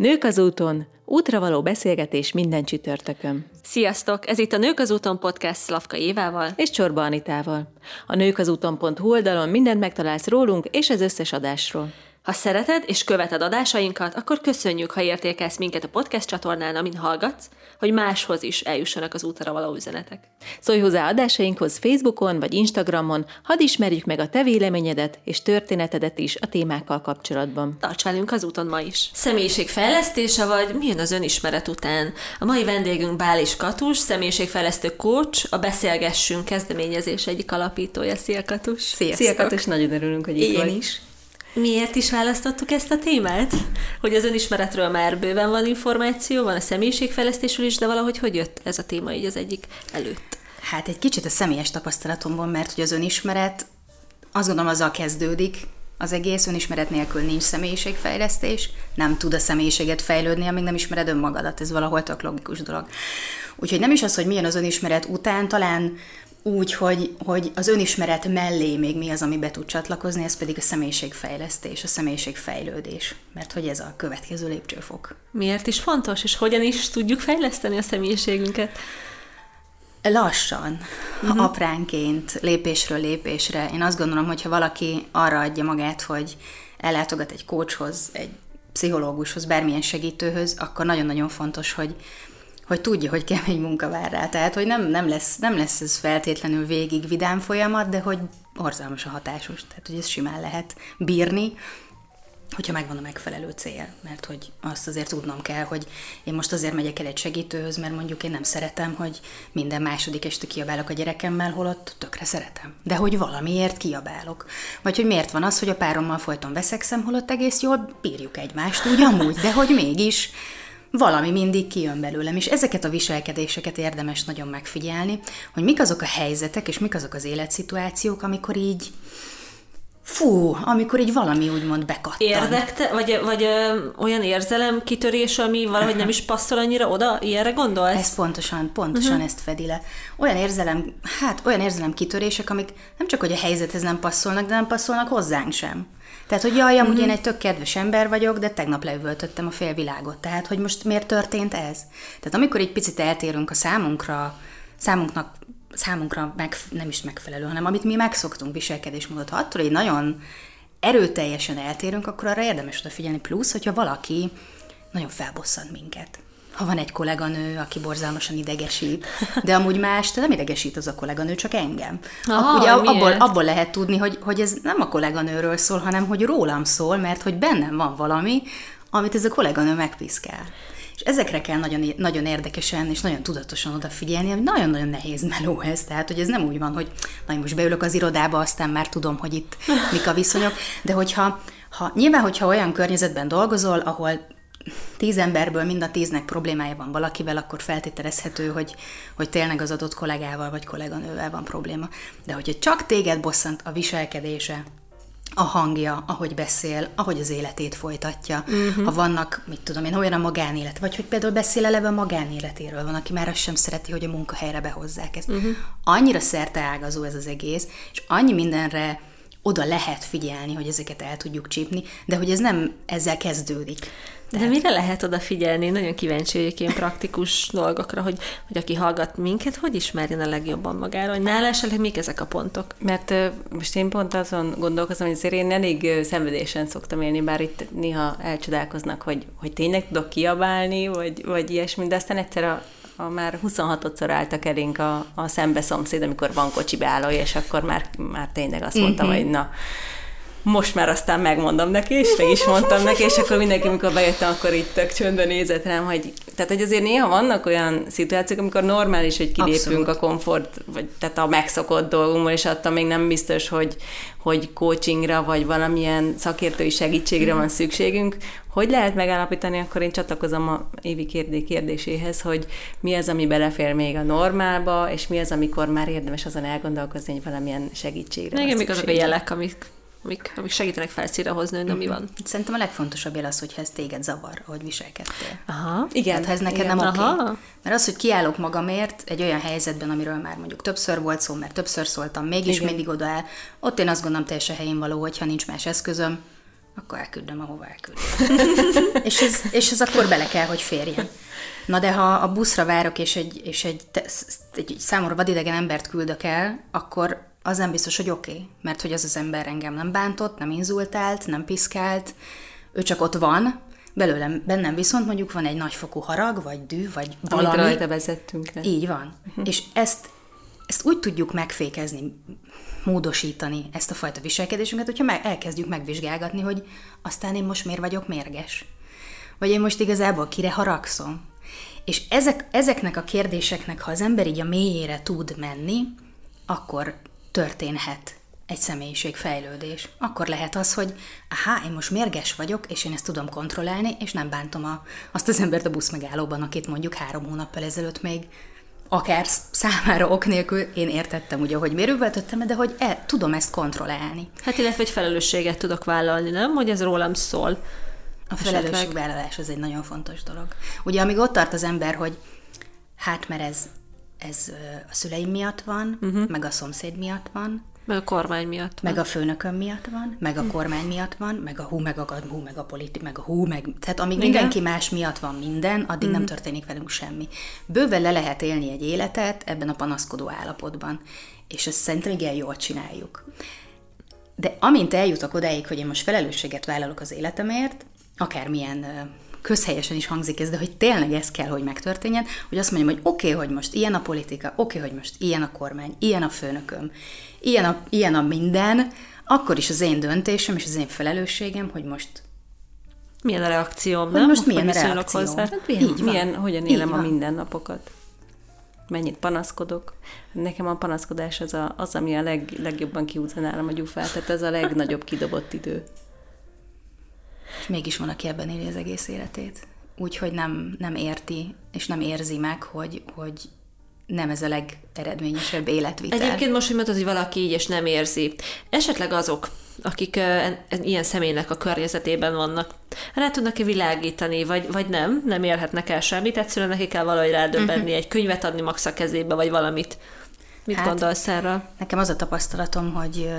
Nők az úton, útra való beszélgetés minden csütörtökön. Sziasztok! Ez itt a Nők az úton podcast Szlavka Évával. És Csorba Anitával. A nőkazúton.hu oldalon mindent megtalálsz rólunk és az összes adásról. Ha szereted és követed adásainkat, akkor köszönjük, ha értékelsz minket a podcast csatornán, amin hallgatsz, hogy máshoz is eljussanak az útra való üzenetek. Szólj hozzá adásainkhoz Facebookon vagy Instagramon, hadd ismerjük meg a te véleményedet és történetedet is a témákkal kapcsolatban. Tarts velünk az úton ma is! Személyiségfejlesztése vagy milyen az önismeret után? A mai vendégünk Bális Katus, személyiségfejlesztő coach, a Beszélgessünk kezdeményezés egyik alapítója. Szia Katus! Szia Katus, nagyon örülünk, hogy itt Én vagy. is. Miért is választottuk ezt a témát? Hogy az önismeretről már bőven van információ, van a személyiségfejlesztésről is, de valahogy hogy jött ez a téma így az egyik előtt? Hát egy kicsit a személyes tapasztalatomban, mert hogy az önismeret azt gondolom azzal kezdődik, az egész önismeret nélkül nincs személyiségfejlesztés, nem tud a személyiséget fejlődni, amíg nem ismered önmagadat, ez valahol tök logikus dolog. Úgyhogy nem is az, hogy milyen az önismeret után, talán úgy, hogy, hogy az önismeret mellé még mi az, ami be tud csatlakozni, ez pedig a személyiségfejlesztés, a személyiségfejlődés, mert hogy ez a következő lépcsőfok. Miért is fontos, és hogyan is tudjuk fejleszteni a személyiségünket? Lassan, uh-huh. apránként, lépésről lépésre. Én azt gondolom, hogy ha valaki arra adja magát, hogy ellátogat egy coachhoz, egy pszichológushoz, bármilyen segítőhöz, akkor nagyon-nagyon fontos, hogy, hogy tudja, hogy kemény munka vár rá. Tehát, hogy nem, nem, lesz, nem lesz ez feltétlenül végig vidám folyamat, de hogy a hatásos. Tehát, hogy ez simán lehet bírni, hogyha megvan a megfelelő cél, mert hogy azt azért tudnom kell, hogy én most azért megyek el egy segítőhöz, mert mondjuk én nem szeretem, hogy minden második este kiabálok a gyerekemmel, holott tökre szeretem. De hogy valamiért kiabálok. Vagy hogy miért van az, hogy a párommal folyton veszekszem, holott egész jól bírjuk egymást, úgy amúgy, de hogy mégis valami mindig kijön belőlem, és ezeket a viselkedéseket érdemes nagyon megfigyelni, hogy mik azok a helyzetek, és mik azok az életszituációk, amikor így Fú, amikor így valami úgymond bekattan. Érdekte, vagy, vagy ö, olyan érzelem kitörés, ami valahogy nem is passzol annyira oda? Ilyenre gondolsz? Ez pontosan, pontosan uh-huh. ezt fedi le. Olyan érzelem, hát olyan érzelem kitörések, amik nem csak, hogy a helyzethez nem passzolnak, de nem passzolnak hozzánk sem. Tehát, hogy jaj, amúgy uh-huh. én egy tök kedves ember vagyok, de tegnap leüvöltöttem a fél világot. Tehát, hogy most miért történt ez? Tehát amikor egy picit eltérünk a számunkra, számunknak számunkra meg, nem is megfelelő, hanem amit mi megszoktunk viselkedésmódot. Ha attól egy nagyon erőteljesen eltérünk, akkor arra érdemes odafigyelni. Plusz, hogyha valaki nagyon felbosszant minket. Ha van egy kolléganő, aki borzalmasan idegesít, de amúgy más, de nem idegesít az a kolléganő, csak engem. Aha, Ugye abból, abból lehet tudni, hogy, hogy ez nem a kolléganőről szól, hanem hogy rólam szól, mert hogy bennem van valami, amit ez a kolléganő megpiszkál. És ezekre kell nagyon, nagyon érdekesen és nagyon tudatosan odafigyelni, ami nagyon-nagyon nehéz meló ez. Tehát, hogy ez nem úgy van, hogy na, most beülök az irodába, aztán már tudom, hogy itt mik a viszonyok. De hogyha, ha, nyilván, hogyha olyan környezetben dolgozol, ahol tíz emberből mind a tíznek problémája van valakivel, akkor feltételezhető, hogy, hogy tényleg az adott kollégával vagy kolléganővel van probléma. De hogyha csak téged bosszant a viselkedése, a hangja, ahogy beszél, ahogy az életét folytatja. Uh-huh. Ha vannak, mit tudom én, olyan a magánélet, vagy hogy például beszél eleve a magánéletéről, van, aki már azt sem szereti, hogy a munkahelyre behozzák ezt. Uh-huh. Annyira ágazó ez az egész, és annyi mindenre oda lehet figyelni, hogy ezeket el tudjuk csípni, de hogy ez nem ezzel kezdődik. De mire lehet odafigyelni? Nagyon kíváncsi vagyok ilyen praktikus dolgokra, hogy, hogy aki hallgat minket, hogy ismerjen a legjobban magáról, hogy nála esetleg mik ezek a pontok? Mert most én pont azon gondolkozom, hogy azért én elég szenvedésen szoktam élni, bár itt néha elcsodálkoznak, hogy, hogy tényleg tudok kiabálni, vagy, vagy ilyesmi, de aztán egyszer a, a már 26-szor álltak elénk a, a szembe szomszéd, amikor van kocsi beállója, és akkor már, már tényleg azt mondtam, Mhm. hogy na, most már aztán megmondom neki, és meg is mondtam neki, és akkor mindenki, amikor bejöttem, akkor itt tök csöndben nézett rám, hogy, tehát, hogy azért néha vannak olyan szituációk, amikor normális, hogy kilépünk Abszolút. a komfort, vagy tehát a megszokott dolgunkból, és attól még nem biztos, hogy, hogy coachingra, vagy valamilyen szakértői segítségre van szükségünk. Hogy lehet megállapítani, akkor én csatlakozom a Évi kérdé kérdéséhez, hogy mi az, ami belefér még a normálba, és mi az, amikor már érdemes azon elgondolkozni, hogy valamilyen segítségre van Igen, mik azok a jelek, amik, amik, amik segítenek felszíre hozni, hogy na, mi van. Szerintem a legfontosabb jel az, hogyha ez téged zavar, ahogy viselkedtél. Aha. Igen, Tehát ha ez neked igen. nem oké. Aha. Mert az, hogy kiállok magamért egy olyan helyzetben, amiről már mondjuk többször volt szó, mert többször szóltam, mégis Igen. mindig odaáll, ott én azt gondolom teljesen helyén való, hogyha nincs más eszközöm, akkor elküldöm, ahova elküldöm. és, ez, és ez akkor bele kell, hogy férjen. Na de ha a buszra várok, és egy, és egy, egy, egy számomra vadidegen embert küldök el, akkor az nem biztos, hogy oké, okay, mert hogy az az ember engem nem bántott, nem inzultált, nem piszkált, ő csak ott van, belőlem, bennem viszont mondjuk van egy nagyfokú harag, vagy dű, vagy valami. Amit rajta vezettünk le. Így van. Uh-huh. És ezt, ezt úgy tudjuk megfékezni, módosítani ezt a fajta viselkedésünket, hogyha meg, elkezdjük megvizsgálgatni, hogy aztán én most miért vagyok mérges. Vagy én most igazából kire haragszom. És ezek, ezeknek a kérdéseknek, ha az ember így a mélyére tud menni, akkor történhet egy személyiségfejlődés. Akkor lehet az, hogy aha, én most mérges vagyok, és én ezt tudom kontrollálni, és nem bántom a, azt az embert a busz megállóban, akit mondjuk három hónappal ezelőtt még akár számára ok nélkül én értettem ugye, hogy miért üvöltöttem, de hogy el, tudom ezt kontrollálni. Hát illetve egy felelősséget tudok vállalni, nem? Hogy ez rólam szól. A felelősségvállalás az egy nagyon fontos dolog. Ugye amíg ott tart az ember, hogy hát mert ez, ez a szüleim miatt van, uh-huh. meg a szomszéd miatt van, meg a kormány miatt van. Meg a főnököm miatt van, meg a kormány miatt van, meg a hú, meg a hú, meg a politi, meg a hú, meg... Tehát amíg Igen. mindenki más miatt van minden, addig mm. nem történik velünk semmi. Bőven le lehet élni egy életet ebben a panaszkodó állapotban. És ezt szerintem igen jól csináljuk. De amint eljutok odáig, hogy én most felelősséget vállalok az életemért, akármilyen közhelyesen is hangzik ez, de hogy tényleg ez kell, hogy megtörténjen, hogy azt mondjam, hogy oké, okay, hogy most ilyen a politika, oké, okay, hogy most ilyen a kormány, ilyen a főnököm, ilyen a, ilyen a minden, akkor is az én döntésem és az én felelősségem, hogy most milyen a reakcióm, hogy nem? most milyen a reakcióm. Hozzá? Hát milyen, Így milyen, van. hogyan élem Így a mindennapokat. Mennyit panaszkodok. Nekem a panaszkodás az, a, az ami a leg, legjobban kiúzza nálam a gyufát, tehát ez a legnagyobb kidobott idő. És mégis van, aki ebben éli az egész életét. Úgyhogy nem, nem érti, és nem érzi meg, hogy, hogy nem ez a legeredményesebb életvitel. Egyébként most, hogy mondod, hogy valaki így és nem érzi, esetleg azok, akik uh, ilyen személynek a környezetében vannak, rá tudnak-e világítani, vagy, vagy nem, nem érhetnek el semmit, egyszerűen neki kell valahogy rádöbbenni, uh-huh. egy könyvet adni max a kezébe, vagy valamit. Mit hát, gondolsz erre? Nekem az a tapasztalatom, hogy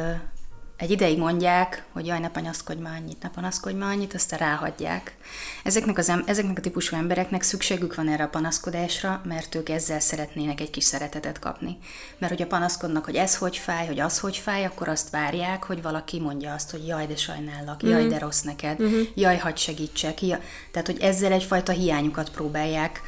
egy ideig mondják, hogy jaj, ne panaszkodj már annyit, ne panaszkodj már annyit, aztán ráhagyják. Ezeknek, az, ezeknek a típusú embereknek szükségük van erre a panaszkodásra, mert ők ezzel szeretnének egy kis szeretetet kapni. Mert hogyha panaszkodnak, hogy ez hogy fáj, hogy az hogy fáj, akkor azt várják, hogy valaki mondja azt, hogy jaj, de sajnállak, jaj, de rossz neked, uh-huh. jaj, hadd segítsek. Jaj. Tehát, hogy ezzel egyfajta hiányukat próbálják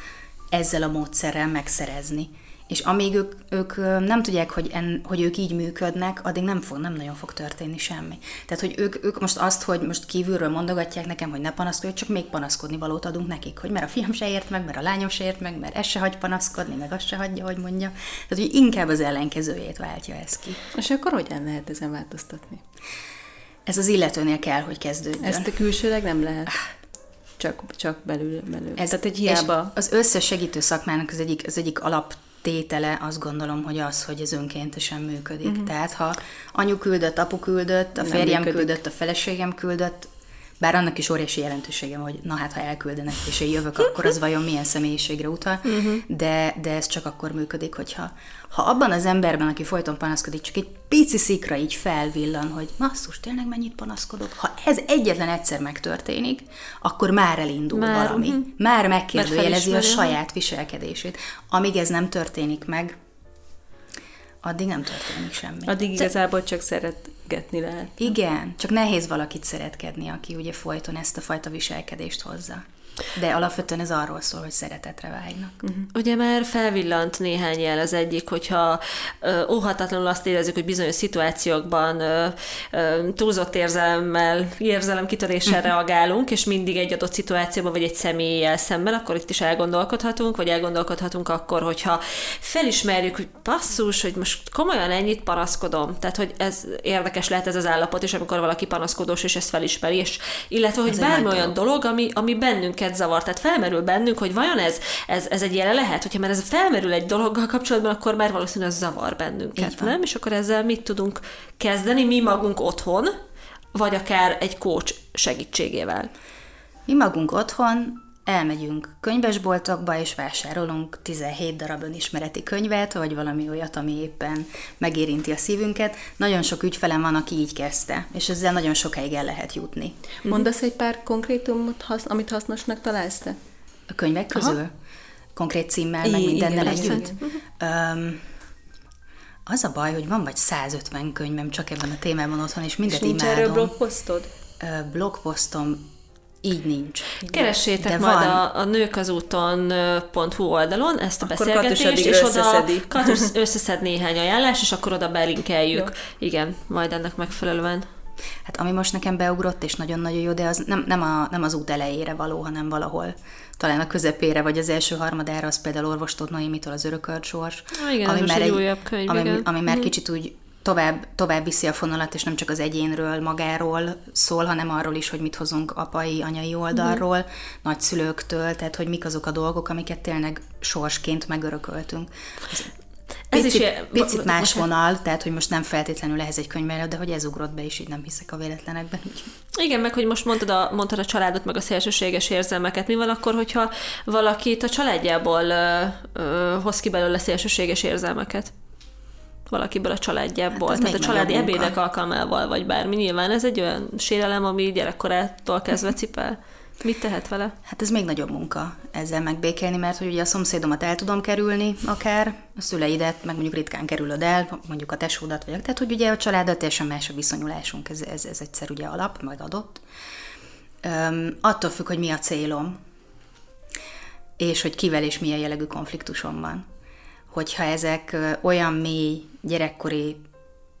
ezzel a módszerrel megszerezni. És amíg ők, ők nem tudják, hogy, en, hogy ők így működnek, addig nem, fog, nem nagyon fog történni semmi. Tehát, hogy ők, ők most azt, hogy most kívülről mondogatják nekem, hogy ne panaszkodj, csak még panaszkodni valót adunk nekik, hogy mert a fiam se ért meg, mert a lányom se ért meg, mert ez se hagy panaszkodni, meg azt se hagyja, hogy mondja. Tehát, hogy inkább az ellenkezőjét váltja ez ki. És akkor hogyan lehet ezen változtatni? Ez az illetőnél kell, hogy kezdődjön. Ezt a külsőleg nem lehet. Csak, csak belül, belül. Ez, Tehát egy hiába... az összes segítő szakmának az egyik, az egyik alap tétele azt gondolom, hogy az, hogy ez önkéntesen működik. Uh-huh. Tehát ha anyu küldött, apu küldött, a férjem küldött, a feleségem küldött, bár annak is óriási jelentősége hogy na hát, ha elküldenek, és én jövök, akkor az vajon milyen személyiségre utal, uh-huh. de, de ez csak akkor működik, hogyha ha abban az emberben, aki folyton panaszkodik, csak egy pici szikra így felvillan, hogy masszus, tényleg mennyit panaszkodok? Ha ez egyetlen egyszer megtörténik, akkor már elindul már, valami. Uh-huh. Már megkérdőjelezi a saját viselkedését. Amíg ez nem történik meg, addig nem történik semmi. Addig igazából csak szeretgetni lehet. Igen, csak nehéz valakit szeretkedni, aki ugye folyton ezt a fajta viselkedést hozza. De alapvetően ez arról szól, hogy szeretetre vágynak. Uh-huh. Ugye már felvillant néhány jel az egyik, hogyha ö, óhatatlanul azt érezzük, hogy bizonyos szituációkban ö, ö, túlzott érzelemmel, érzelemkitöréssel uh-huh. reagálunk, és mindig egy adott szituációban, vagy egy személlyel szemben, akkor itt is elgondolkodhatunk, vagy elgondolkodhatunk akkor, hogyha felismerjük, hogy passzus, hogy most komolyan ennyit panaszkodom. Tehát, hogy ez érdekes lehet ez az állapot, és amikor valaki panaszkodós, és ezt felismeri, és illetve, hogy bármi olyan dolog, ami, ami bennünk minket zavar. Tehát felmerül bennünk, hogy vajon ez, ez, ez egy jele lehet, hogyha már ez felmerül egy dologgal kapcsolatban, akkor már valószínűleg az zavar bennünket, nem? És akkor ezzel mit tudunk kezdeni mi magunk otthon, vagy akár egy coach segítségével? Mi magunk otthon elmegyünk könyvesboltokba, és vásárolunk 17 darab önismereti könyvet, vagy valami olyat, ami éppen megérinti a szívünket. Nagyon sok ügyfelem van, aki így kezdte, és ezzel nagyon sokáig el lehet jutni. Mondasz egy pár konkrétumot, amit hasznosnak találsz te? A könyvek közül? Aha. Konkrét címmel, meg mindennel együtt? Um, az a baj, hogy van vagy 150 könyvem csak ebben a témában otthon, és mindet és nincs imádom. erről blogposztod? Blogposztom így nincs. Keressétek De majd van. a, a nőkazúton.hu oldalon ezt a akkor beszélgetést, és oda Katus összeszed néhány ajánlás, és akkor oda belinkeljük. Jó. Igen, majd ennek megfelelően. Hát ami most nekem beugrott, és nagyon-nagyon jó, de az nem, nem, a, nem az út elejére való, hanem valahol talán a közepére, vagy az első harmadára, az például Orvostót Noémitől az örökölt sors. igen, ami már egy, újabb könyv, ami, igen. ami már mm. kicsit úgy tovább, tovább viszi a fonalat, és nem csak az egyénről, magáról szól, hanem arról is, hogy mit hozunk apai, anyai oldalról, mm. nagyszülőktől, tehát hogy mik azok a dolgok, amiket tényleg sorsként megörököltünk. Ez picit, is picit más vonal, tehát hogy most nem feltétlenül ehhez egy könyvvel, de hogy ez ugrott be, és így nem hiszek a véletlenekben. Igen, meg hogy most mondtad a, mondtad a családot, meg a szélsőséges érzelmeket. Mi van akkor, hogyha valakit a családjából ö, ö, hoz ki belőle szélsőséges érzelmeket? Valakiből a családjából. Hát Tehát a családi ebédek alkalmával, vagy bármi. Nyilván ez egy olyan sérelem, ami gyerekkorától kezdve cipel. Mit tehet vele? Hát ez még nagyobb munka ezzel megbékélni, mert hogy ugye a szomszédomat el tudom kerülni akár, a szüleidet, meg mondjuk ritkán kerülöd el, mondjuk a tesódat, vagy tehát hogy ugye a családat teljesen más a viszonyulásunk, ez, ez, ez egyszer ugye alap, majd adott. Um, attól függ, hogy mi a célom, és hogy kivel és milyen jellegű konfliktusom van hogyha ezek olyan mély gyerekkori,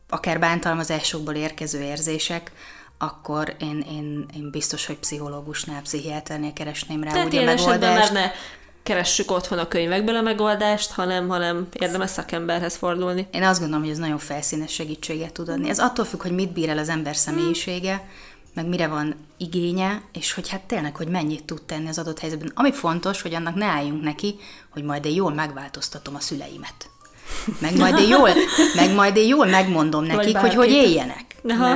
akár bántalmazásokból érkező érzések, akkor én, én, én biztos, hogy pszichológusnál, pszichiáternél keresném rá Tehát úgy a megoldást. Már ne keressük otthon a könyvekből a megoldást, hanem, hanem érdemes szakemberhez fordulni. Én azt gondolom, hogy ez nagyon felszínes segítséget tud adni. Ez attól függ, hogy mit bír el az ember személyisége, meg mire van igénye, és hogy hát tényleg, hogy mennyit tud tenni az adott helyzetben. Ami fontos, hogy annak ne álljunk neki, hogy majd én jól megváltoztatom a szüleimet. Meg majd én jól, meg majd én jól megmondom nekik, hogy hogy éljenek. Aha.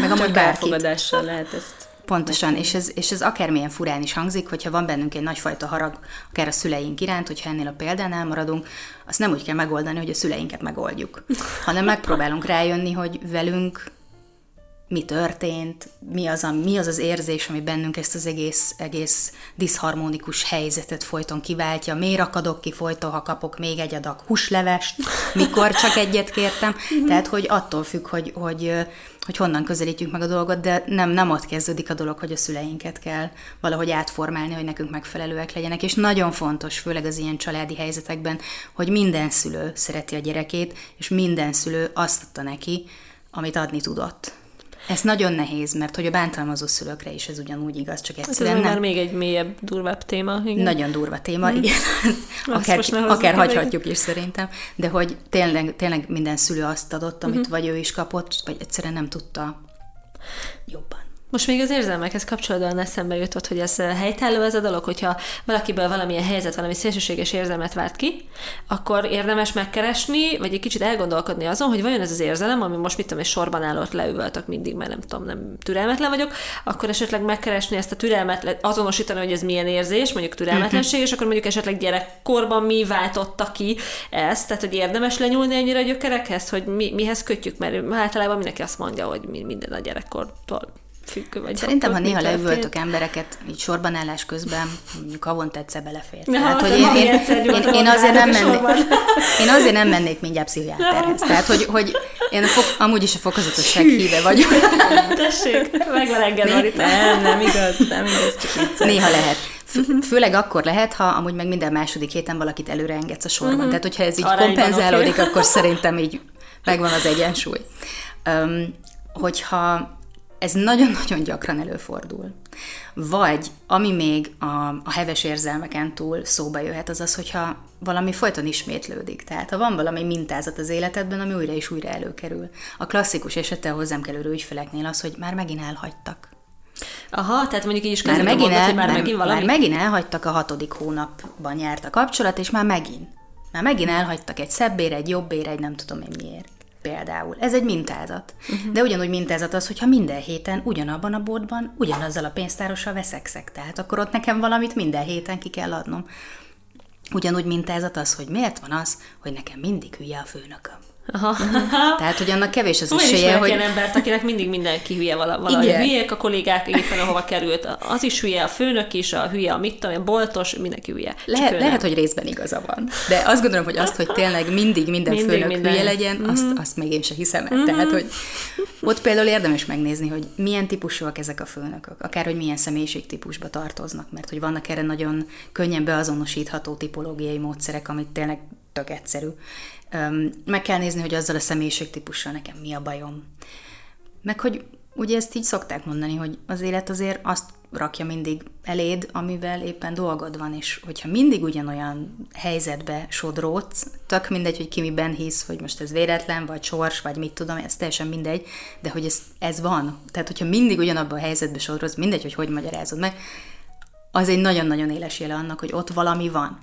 Meg amúgy bárkit. lehet ezt. Pontosan, és ez, és ez akármilyen furán is hangzik, hogyha van bennünk egy nagyfajta harag, akár a szüleink iránt, hogyha ennél a példánál maradunk, azt nem úgy kell megoldani, hogy a szüleinket megoldjuk, hanem megpróbálunk rájönni, hogy velünk mi történt, mi az, a, mi az az érzés, ami bennünk ezt az egész, egész diszharmonikus helyzetet folyton kiváltja, miért akadok ki folyton, ha kapok még egy adag húslevest, mikor csak egyet kértem, tehát hogy attól függ, hogy, hogy, hogy honnan közelítjük meg a dolgot, de nem, nem ott kezdődik a dolog, hogy a szüleinket kell valahogy átformálni, hogy nekünk megfelelőek legyenek, és nagyon fontos, főleg az ilyen családi helyzetekben, hogy minden szülő szereti a gyerekét, és minden szülő azt adta neki, amit adni tudott. Ez nagyon nehéz, mert hogy a bántalmazó szülőkre is ez ugyanúgy igaz, csak hát egyszerűen ez nem. már még egy mélyebb, durvább téma. Igen. Nagyon durva téma, mm. igen. akár, akár hagyhatjuk is szerintem, de hogy tényleg, tényleg minden szülő azt adott, amit mm-hmm. vagy ő is kapott, vagy egyszerűen nem tudta jobban. Most még az érzelmekhez kapcsolódóan eszembe jutott, hogy ez eh, helytálló ez a dolog, hogyha valakiből valamilyen helyzet, valami szélsőséges érzelmet várt ki, akkor érdemes megkeresni, vagy egy kicsit elgondolkodni azon, hogy vajon ez az érzelem, ami most mit tudom, egy sorban állott leüvöltök mindig, mert nem tudom, nem türelmetlen vagyok, akkor esetleg megkeresni ezt a türelmet, azonosítani, hogy ez milyen érzés, mondjuk türelmetlenség, és akkor mondjuk esetleg gyerekkorban mi váltotta ki ezt, tehát hogy érdemes lenyúlni ennyire a gyökerekhez, hogy mi, mihez kötjük, mert általában mindenki azt mondja, hogy minden a gyerekkortól függő vagy. Szerintem, ha néha leüvöltök embereket, így sorban állás közben, mondjuk havonta egyszer belefér. Tehát, hogy én, én, én, én, azért nem mennék, én azért nem mennék mindjárt pszichiáterhez. Tehát, hogy, hogy én a fok, amúgy is a fokozatosság híve vagyok. Tessék, meg van engedni. Nem, nem igaz, nem igaz, csak egyszer. Néha lehet. Főleg akkor lehet, ha amúgy meg minden második héten valakit előre engedsz a sorban. Uh-huh. Tehát, hogyha ez így Arányban kompenzálódik, okay. akkor szerintem így megvan az egyensúly. Um, hogyha ez nagyon-nagyon gyakran előfordul. Vagy, ami még a, a heves érzelmeken túl szóba jöhet, az az, hogyha valami folyton ismétlődik. Tehát, ha van valami mintázat az életedben, ami újra és újra előkerül. A klasszikus esete a hozzám kerülő ügyfeleknél az, hogy már megint elhagytak. Aha, tehát mondjuk így is már megint, el, hogy már, már megint valami... Már megint elhagytak a hatodik hónapban járt a kapcsolat, és már megint. Már megint elhagytak egy szebbére, egy jobbére, egy nem tudom én miért. Például. Ez egy mintázat. Uh-huh. De ugyanúgy mintázat az, hogyha minden héten ugyanabban a boltban ugyanazzal a pénztárossal veszekszek. Tehát akkor ott nekem valamit minden héten ki kell adnom. Ugyanúgy mintázat az, hogy miért van az, hogy nekem mindig hülye a főnököm. Aha. Tehát, hogy annak kevés az esélye, hogy... ilyen embert, akinek mindig mindenki hülye vala, valahogy. Igen. Hülyek a kollégák éppen ahova került. Az is hülye, a főnök is, a hülye, a mit tudom, a boltos, mindenki hülye. Lehet, lehet, hogy részben igaza van. De azt gondolom, hogy azt, hogy tényleg mindig minden mindig főnök minden. hülye legyen, mm-hmm. azt, azt még én sem hiszem el. Mm-hmm. Tehát, hogy ott például érdemes megnézni, hogy milyen típusúak ezek a főnökök, akár hogy milyen személyiségtípusba tartoznak, mert hogy vannak erre nagyon könnyen beazonosítható tipológiai módszerek, amit tényleg tök egyszerű. Meg kell nézni, hogy azzal a személyiségtípussal nekem mi a bajom. Meg hogy ugye ezt így szokták mondani, hogy az élet azért azt rakja mindig eléd, amivel éppen dolgod van, és hogyha mindig ugyanolyan helyzetbe sodródsz, tök mindegy, hogy ki miben hisz, hogy most ez véletlen, vagy sors, vagy mit tudom, ez teljesen mindegy, de hogy ez, ez van. Tehát, hogyha mindig ugyanabban a helyzetbe sodródsz, mindegy, hogy hogy magyarázod meg, az egy nagyon-nagyon éles jele annak, hogy ott valami van.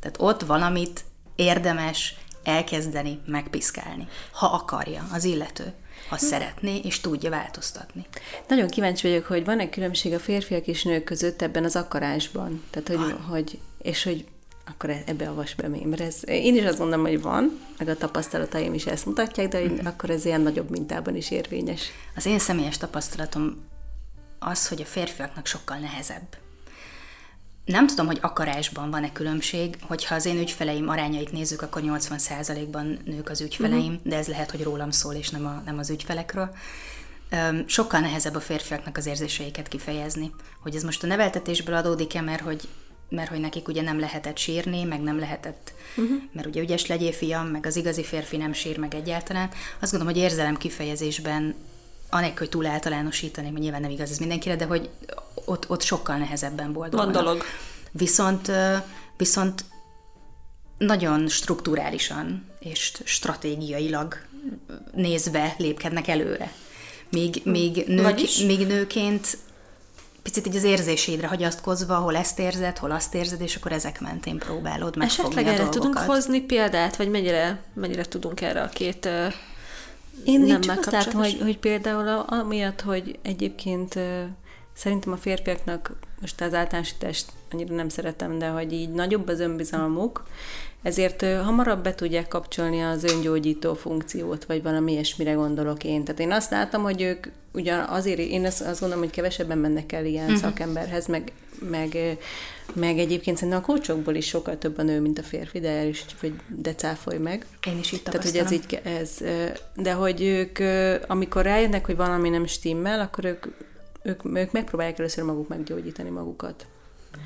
Tehát ott valamit érdemes elkezdeni megpiszkálni, ha akarja az illető, ha hm. szeretné és tudja változtatni. Nagyon kíváncsi vagyok, hogy van-e különbség a férfiak és nők között ebben az akarásban? Tehát, hogy, hogy és hogy akkor e- ebbe avas be még, mert ez, én is azt mondom, hogy van, meg a tapasztalataim is ezt mutatják, de mm. akkor ez ilyen nagyobb mintában is érvényes. Az én személyes tapasztalatom az, hogy a férfiaknak sokkal nehezebb nem tudom, hogy akarásban van-e különbség, hogyha az én ügyfeleim arányait nézzük, akkor 80%-ban nők az ügyfeleim, uh-huh. de ez lehet, hogy rólam szól, és nem, a, nem az ügyfelekről. Sokkal nehezebb a férfiaknak az érzéseiket kifejezni. Hogy ez most a neveltetésből adódik-e, mert hogy, mert hogy nekik ugye nem lehetett sírni, meg nem lehetett, uh-huh. mert ugye ügyes legyél fiam, meg az igazi férfi nem sír meg egyáltalán. Azt gondolom, hogy érzelem kifejezésben anélkül, hogy túl általánosítani, hogy nyilván nem igaz ez mindenkire, de hogy ott, ott sokkal nehezebben boldogulnak. Van dolog. Viszont, viszont nagyon strukturálisan és stratégiailag nézve lépkednek előre. Míg, míg, nők, míg nőként picit így az érzésédre hagyatkozva, hol ezt érzed, hol azt érzed, és akkor ezek mentén próbálod megfogni Esetleg a erre tudunk hozni példát, vagy mennyire, mennyire tudunk erre a két én, nem én csak azt látom, hogy, hogy például amiatt, hogy egyébként szerintem a férfiaknak, most az általánosítást annyira nem szeretem, de hogy így nagyobb az önbizalmuk, ezért hamarabb be tudják kapcsolni az öngyógyító funkciót, vagy valami ilyesmire gondolok én. Tehát én azt látom, hogy ők ugyan azért, én azt, azt gondolom, hogy kevesebben mennek el ilyen uh-huh. szakemberhez, meg, meg, meg egyébként szerintem a kócsokból is sokkal több a nő, mint a férfi, de el is, hogy de cáfolj meg. Én is itt Tehát, hogy ez így, ez, de hogy ők, amikor rájönnek, hogy valami nem stimmel, akkor ők, ők, ők megpróbálják először maguk meggyógyítani magukat.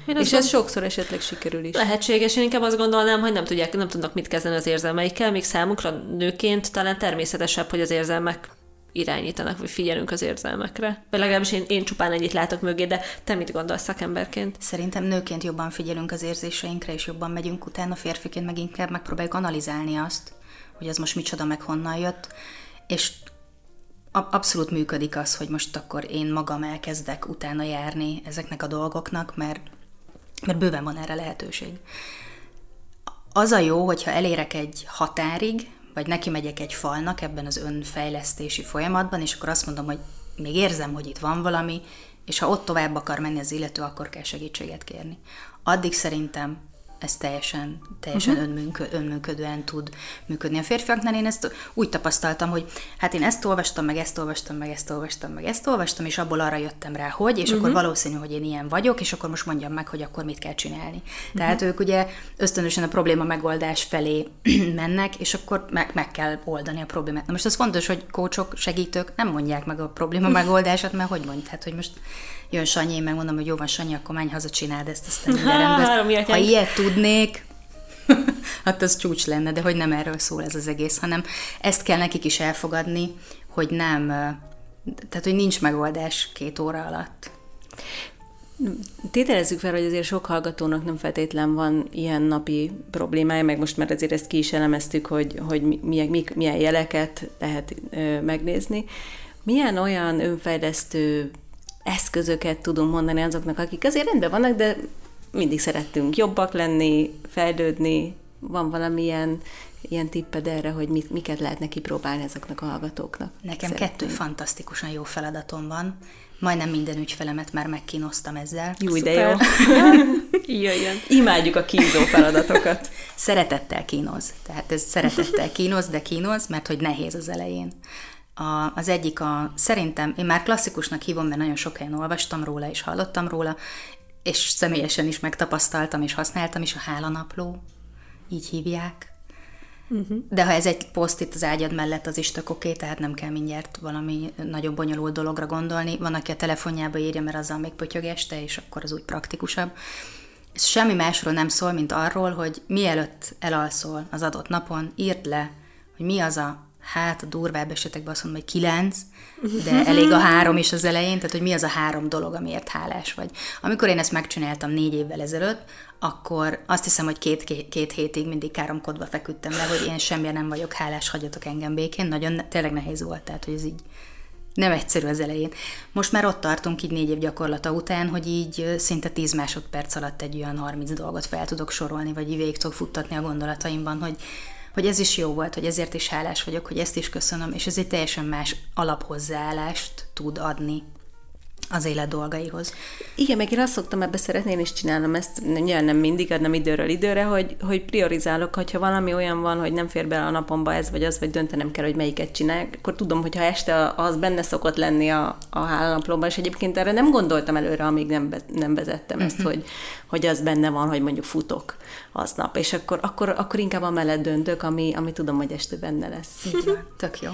Én és ez sokszor esetleg sikerül is. Lehetséges, én inkább azt gondolnám, hogy nem, tudják, nem tudnak mit kezdeni az érzelmeikkel, még számukra nőként talán természetesebb, hogy az érzelmek irányítanak, vagy figyelünk az érzelmekre. Vagy legalábbis én, én csupán ennyit látok mögé, de te mit gondolsz szakemberként? Szerintem nőként jobban figyelünk az érzéseinkre, és jobban megyünk utána, férfiként meg inkább megpróbáljuk analizálni azt, hogy ez most micsoda, meg honnan jött, és abszolút működik az, hogy most akkor én magam elkezdek utána járni ezeknek a dolgoknak, mert, mert bőven van erre lehetőség. Az a jó, hogyha elérek egy határig, vagy neki megyek egy falnak ebben az önfejlesztési folyamatban, és akkor azt mondom, hogy még érzem, hogy itt van valami, és ha ott tovább akar menni az illető, akkor kell segítséget kérni. Addig szerintem ez teljesen, teljesen uh-huh. önműnkö, önműködően tud működni. A férfiaknál én ezt úgy tapasztaltam, hogy hát én ezt olvastam, meg ezt olvastam, meg ezt olvastam, meg ezt olvastam, és abból arra jöttem rá, hogy, és uh-huh. akkor valószínű, hogy én ilyen vagyok, és akkor most mondjam meg, hogy akkor mit kell csinálni. Uh-huh. Tehát ők ugye ösztönösen a probléma megoldás felé mennek, és akkor meg, meg kell oldani a problémát. Na most az fontos, hogy kócsok, segítők nem mondják meg a probléma megoldását, mert hogy mondják, hát, hogy most jön Sanyi, én megmondom, hogy jó van Sanyi, akkor menj haza, csináld ezt, aztán minden rendben. Ha ilyet tudnék, hát az csúcs lenne, de hogy nem erről szól ez az egész, hanem ezt kell nekik is elfogadni, hogy nem, tehát hogy nincs megoldás két óra alatt. Tételezzük fel, hogy azért sok hallgatónak nem feltétlen van ilyen napi problémája, meg most már azért ezt ki is elemeztük, hogy, hogy milyen, milyen jeleket lehet ö, megnézni. Milyen olyan önfejlesztő eszközöket tudunk mondani azoknak, akik azért rendben vannak, de mindig szerettünk jobbak lenni, fejlődni, van valamilyen ilyen tipped erre, hogy mit, miket lehetne kipróbálni ezeknek a hallgatóknak? Nekem Szeretném. kettő fantasztikusan jó feladatom van. Majdnem minden ügyfelemet már megkínoztam ezzel. Jó, de jó. Jöjjön. Imádjuk a kínzó feladatokat. Szeretettel kínoz. Tehát ez szeretettel kínoz, de kínoz, mert hogy nehéz az elején. A, az egyik a, szerintem, én már klasszikusnak hívom, mert nagyon sok helyen olvastam róla, és hallottam róla, és személyesen is megtapasztaltam, és használtam is a hálanapló, így hívják. Uh-huh. De ha ez egy poszt itt az ágyad mellett, az is tök oké, tehát nem kell mindjárt valami nagyon bonyolult dologra gondolni. Van, aki a telefonjába írja, mert azzal még pötyög este, és akkor az úgy praktikusabb. Ez semmi másról nem szól, mint arról, hogy mielőtt elalszol az adott napon, írd le, hogy mi az a hát a durvább esetekben azt mondom, hogy kilenc, de elég a három is az elején, tehát hogy mi az a három dolog, amiért hálás vagy. Amikor én ezt megcsináltam négy évvel ezelőtt, akkor azt hiszem, hogy két, két, két hétig mindig káromkodva feküdtem le, hogy én semmilyen nem vagyok hálás, hagyjatok engem békén. Nagyon tényleg nehéz volt, tehát hogy ez így nem egyszerű az elején. Most már ott tartunk így négy év gyakorlata után, hogy így szinte 10 másodperc alatt egy olyan 30 dolgot fel tudok sorolni, vagy így végig tudok futtatni a gondolataimban, hogy hogy ez is jó volt, hogy ezért is hálás vagyok, hogy ezt is köszönöm, és ez egy teljesen más alaphozzáállást tud adni az élet dolgaihoz. Igen, meg én azt szoktam ebbe szeretni, én is csinálom ezt, nyilván nem mindig, nem időről időre, hogy, hogy priorizálok, hogyha valami olyan van, hogy nem fér bele a napomba ez vagy az, vagy döntenem kell, hogy melyiket csinálják, akkor tudom, hogy ha este az benne szokott lenni a, a hálanaplóban, és egyébként erre nem gondoltam előre, amíg nem, nem vezettem ezt, uh-huh. hogy, hogy az benne van, hogy mondjuk futok aznap, és akkor, akkor, akkor inkább a mellett döntök, ami, ami tudom, hogy este benne lesz. Így van, tök jó.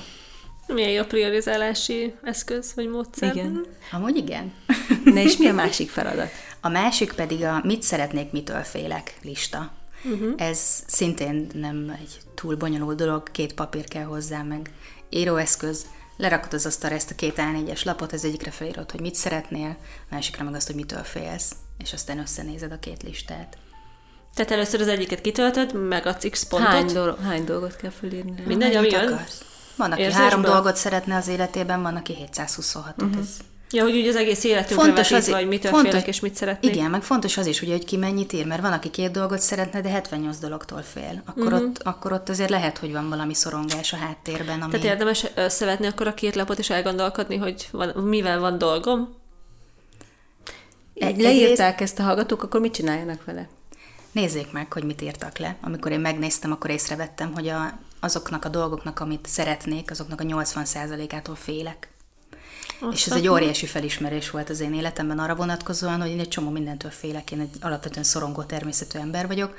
Milyen jó priorizálási eszköz vagy módszer? Igen. Amúgy igen. Na és mi a másik feladat? A másik pedig a mit szeretnék, mitől félek lista. Uh-huh. Ez szintén nem egy túl bonyolult dolog, két papír kell hozzá, meg íróeszköz, lerakod az asztalra ezt a két A4-es lapot, az egyikre felírod, hogy mit szeretnél, másikra meg azt, hogy mitől félsz, és aztán összenézed a két listát. Tehát először az egyiket kitöltöd, meg a X pontot. Hány, do- hány dolgot kell felírni? Mindegy, ami akarsz. Van, aki Érzésben? három dolgot szeretne az életében, van, aki 726-ot. Uh-huh. Ez Ja, hogy úgy az egész életünkre fontos vetítve, hogy mitől fontos, félek és mit szeretnék. Igen, meg fontos az is, ugye, hogy ki mennyit ír, mert van, aki két dolgot szeretne, de 78 dologtól fél. Akkor, uh-huh. ott, akkor ott azért lehet, hogy van valami szorongás a háttérben. Ami... Tehát érdemes összevetni akkor a két lapot és elgondolkodni, hogy van, mivel van dolgom? Egy, leírták ezt a hallgatók, akkor mit csináljanak vele? Nézzék meg, hogy mit írtak le. Amikor én megnéztem, akkor észrevettem, hogy a azoknak a dolgoknak, amit szeretnék, azoknak a 80%-ától félek. Azt és ez egy óriási felismerés volt az én életemben arra vonatkozóan, hogy én egy csomó mindentől félek, én egy alapvetően szorongó természetű ember vagyok,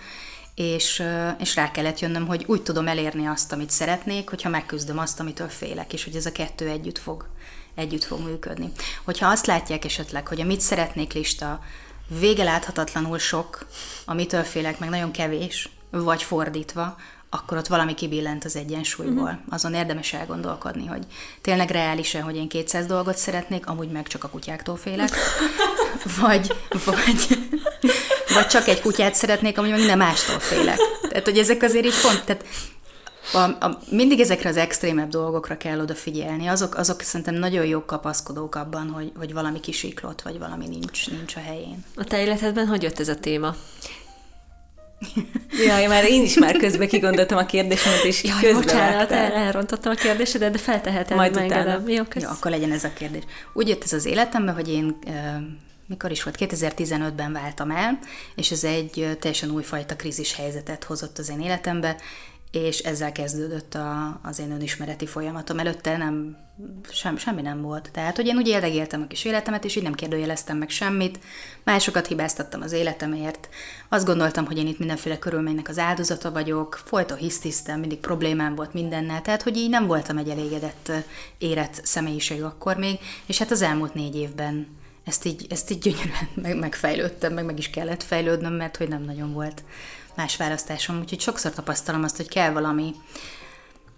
és, és rá kellett jönnöm, hogy úgy tudom elérni azt, amit szeretnék, hogyha megküzdöm azt, amitől félek, és hogy ez a kettő együtt fog, együtt fog működni. Hogyha azt látják esetleg, hogy a mit szeretnék lista vége láthatatlanul sok, amitől félek, meg nagyon kevés, vagy fordítva, akkor ott valami kibillent az egyensúlyból. Uh-huh. Azon érdemes elgondolkodni, hogy tényleg reális-e, hogy én 200 dolgot szeretnék, amúgy meg csak a kutyáktól félek, vagy, vagy, vagy csak egy kutyát szeretnék, amúgy meg minden mástól félek. Tehát, hogy ezek azért így font, tehát a, a, mindig ezekre az extrémebb dolgokra kell odafigyelni. Azok, azok szerintem nagyon jó kapaszkodók abban, hogy, hogy valami kisiklott, vagy valami nincs, nincs a helyén. A te életedben hogy jött ez a téma? Jaj, már én is már közben kigondoltam a kérdésemet, és Jaj, közben bocsánat, el, elrontottam a kérdésedet, de felteheted, Majd utána. Jó, Jó, akkor legyen ez a kérdés. Úgy jött ez az életembe, hogy én mikor is volt, 2015-ben váltam el, és ez egy teljesen újfajta krízis helyzetet hozott az én életembe, és ezzel kezdődött a, az én önismereti folyamatom. Előtte nem, sem, semmi nem volt. Tehát, hogy én úgy éldegéltem a kis életemet, és így nem kérdőjeleztem meg semmit, másokat hibáztattam az életemért, azt gondoltam, hogy én itt mindenféle körülménynek az áldozata vagyok, folyton hisztisztem, mindig problémám volt mindennel, tehát, hogy így nem voltam egy elégedett, érett személyiség akkor még, és hát az elmúlt négy évben ezt így, ezt így gyönyörűen meg, megfejlődtem, meg meg is kellett fejlődnöm, mert hogy nem nagyon volt más választásom, úgyhogy sokszor tapasztalom azt, hogy kell valami,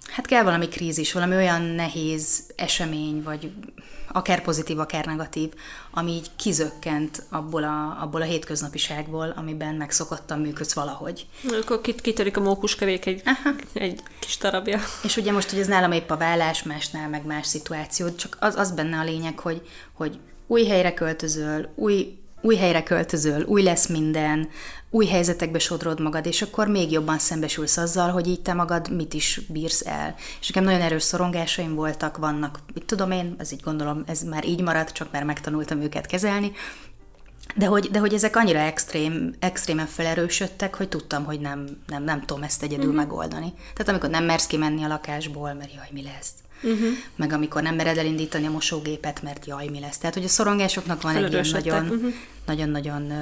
hát kell valami krízis, valami olyan nehéz esemény, vagy akár pozitív, akár negatív, ami így kizökkent abból a, abból a hétköznapiságból, amiben megszokottam működsz valahogy. Akkor kit, kitörik a mókuskerék egy, Aha. egy kis darabja. És ugye most, hogy ez nálam épp a vállás, másnál meg más szituáció, csak az, az benne a lényeg, hogy, hogy új helyre költözöl, új új helyre költözöl, új lesz minden, új helyzetekbe sodrod magad, és akkor még jobban szembesülsz azzal, hogy így te magad mit is bírsz el. És nekem nagyon erős szorongásaim voltak, vannak, mit tudom én, ez így gondolom, ez már így maradt, csak már megtanultam őket kezelni, de hogy, de hogy ezek annyira extrém, extrémen felerősödtek, hogy tudtam, hogy nem, nem, nem tudom ezt egyedül uh-huh. megoldani. Tehát amikor nem mersz kimenni a lakásból, mert jaj, mi lesz. Uh-huh. Meg amikor nem mered elindítani a mosógépet, mert jaj, mi lesz. Tehát, hogy a szorongásoknak van egy ilyen nagyon, uh-huh. nagyon-nagyon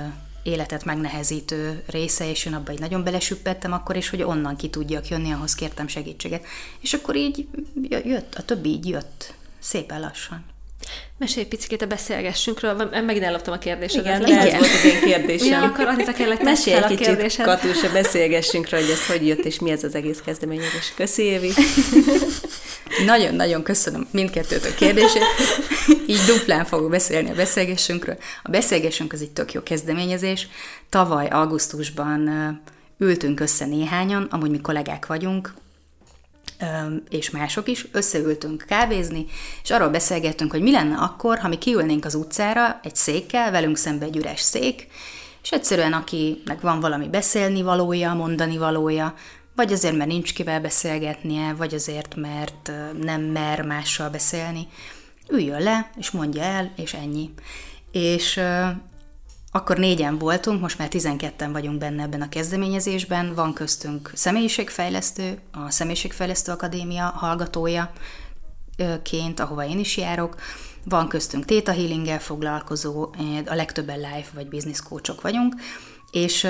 életet megnehezítő része, és én abba így nagyon belesüppettem akkor is, hogy onnan ki tudjak jönni, ahhoz kértem segítséget. És akkor így jött, a többi így jött, szépen lassan. Mesélj picit a beszélgessünkről, megint elloptam a kérdésedet. Igen, igen. ez volt az én kérdésem. Ja, akkor Anita kérlek, Mesélj egy kicsit, kérdésed. Katus, a beszélgessünkről, hogy ez hogy jött, és mi ez az egész kezdeményezés. Köszi, Évi. Nagyon-nagyon köszönöm mindkettőtök kérdését. Így duplán fogok beszélni a beszélgessünkről. A beszélgessünk az egy tök jó kezdeményezés. Tavaly augusztusban ültünk össze néhányan, amúgy mi kollégák vagyunk, és mások is, összeültünk kávézni, és arról beszélgettünk, hogy mi lenne akkor, ha mi kiülnénk az utcára egy székkel, velünk szembe egy üres szék, és egyszerűen akinek van valami beszélni valója, mondani valója, vagy azért, mert nincs kivel beszélgetnie, vagy azért, mert nem mer mással beszélni, üljön le, és mondja el, és ennyi. És akkor négyen voltunk, most már 12-en vagyunk benne ebben a kezdeményezésben, van köztünk személyiségfejlesztő, a Személyiségfejlesztő Akadémia hallgatója ként, ahova én is járok, van köztünk Theta Healinggel foglalkozó, a legtöbben life vagy business coachok vagyunk, és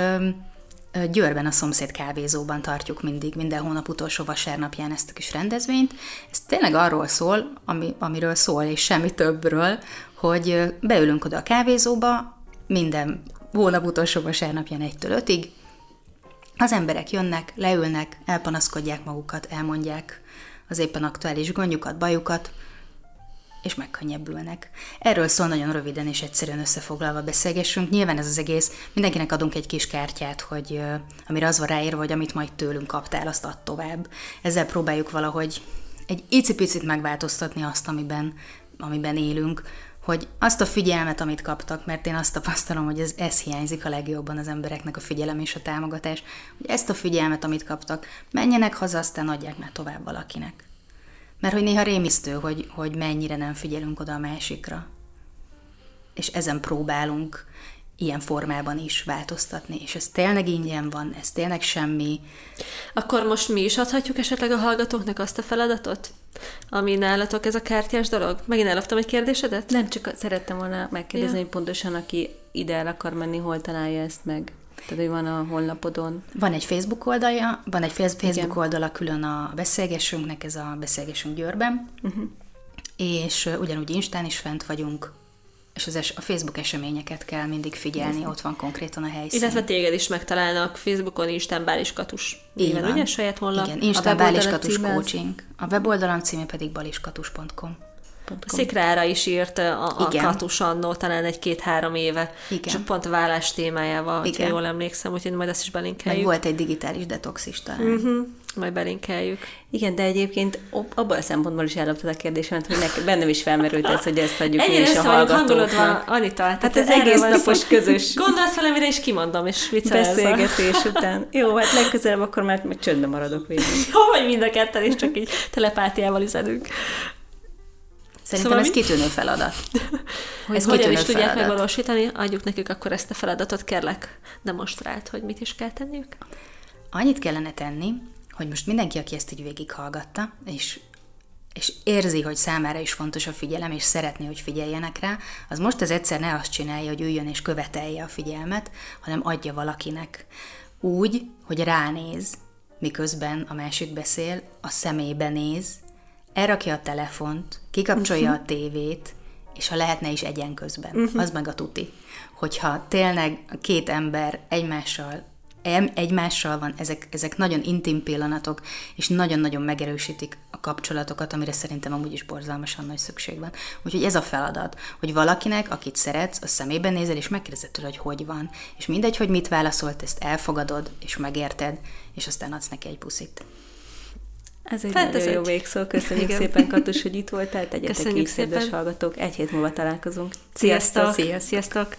Győrben a szomszéd kávézóban tartjuk mindig, minden hónap utolsó vasárnapján ezt a kis rendezvényt. Ez tényleg arról szól, ami, amiről szól, és semmi többről, hogy beülünk oda a kávézóba, minden hónap utolsó vasárnapján egytől ötig. Az emberek jönnek, leülnek, elpanaszkodják magukat, elmondják az éppen aktuális gondjukat, bajukat, és megkönnyebbülnek. Erről szól nagyon röviden és egyszerűen összefoglalva beszélgessünk. Nyilván ez az egész, mindenkinek adunk egy kis kártyát, hogy amire az van ráírva, hogy amit majd tőlünk kaptál, azt add tovább. Ezzel próbáljuk valahogy egy icipicit megváltoztatni azt, amiben, amiben élünk, hogy azt a figyelmet, amit kaptak, mert én azt tapasztalom, hogy ez, ez hiányzik a legjobban az embereknek, a figyelem és a támogatás, hogy ezt a figyelmet, amit kaptak, menjenek haza, aztán adják már tovább valakinek. Mert hogy néha rémisztő, hogy, hogy mennyire nem figyelünk oda a másikra. És ezen próbálunk ilyen formában is változtatni, és ez tényleg ingyen van, ez tényleg semmi. Akkor most mi is adhatjuk esetleg a hallgatóknak azt a feladatot, ami nálatok ez a kártyás dolog? Megint elloptam egy kérdésedet? Nem, csak szerettem volna megkérdezni, ja. hogy pontosan aki ide el akar menni, hol találja ezt meg. Tehát, hogy van a honlapodon. Van egy Facebook oldalja, van egy Facebook Igen. oldala külön a beszélgessünknek, ez a Beszélgessünk Győrben, uh-huh. és ugyanúgy Instán is fent vagyunk, és az es- a Facebook eseményeket kell mindig figyelni, ott van konkrétan a helyszín. Illetve téged is megtalálnak Facebookon, Instán Báliskatus. Így van. ugye? Saját honlap. Igen, Instán Báliskatus Coaching. A weboldalam címe pedig baliskatus.com. Szikrára is írt a, a Katus annó, talán egy-két-három éve. Igen. Csak pont a vállás témájával, ha jól emlékszem, úgyhogy majd ezt is belinkeljük. Meg volt egy digitális detox is talán. Uh-huh. Majd belinkeljük. Igen, de egyébként abban a szempontból is elloptad a kérdésemet, hogy nek, bennem is felmerült ez, hogy ezt adjuk Ennyire mi is a hallgatóknak. van, Anita. Tehát, tehát ez egész napos közös. Gondolsz valamire, és kimondom, és Beszélgetés után. Jó, hát legközelebb akkor már meg csöndbe maradok végül. Jó, vagy mind a ketten, és csak így telepátiával üzenünk. Szerintem szóval ez mi? kitűnő feladat. hogy ez hogyan is tudják feladat. megvalósítani, adjuk nekük akkor ezt a feladatot, kérlek, demonstrált, hogy mit is kell tenniük. Annyit kellene tenni, hogy most mindenki, aki ezt így végighallgatta, és és érzi, hogy számára is fontos a figyelem, és szeretné, hogy figyeljenek rá, az most az egyszer ne azt csinálja, hogy üljön és követelje a figyelmet, hanem adja valakinek. Úgy, hogy ránéz, miközben a másik beszél, a szemébe néz, elrakja a telefont, kikapcsolja uh-huh. a tévét, és ha lehetne is egyen közben, uh-huh. az meg a tuti. Hogyha tényleg két ember egymással egymással van, ezek, ezek nagyon intim pillanatok, és nagyon-nagyon megerősítik a kapcsolatokat, amire szerintem amúgy is borzalmasan nagy szükség van. Úgyhogy ez a feladat, hogy valakinek, akit szeretsz, a szemében nézel, és megkérdezed tőle, hogy hogy van. És mindegy, hogy mit válaszolt, ezt elfogadod, és megérted, és aztán adsz neki egy puszit. Ez egy hát nagyon ez jó végszó. Köszönjük Igen. szépen, Katus, hogy itt voltál. Tegyetek Köszönjük így, szépen. hallgatók. Egy hét múlva találkozunk. Sziasztok! Sziasztok! Sziasztok.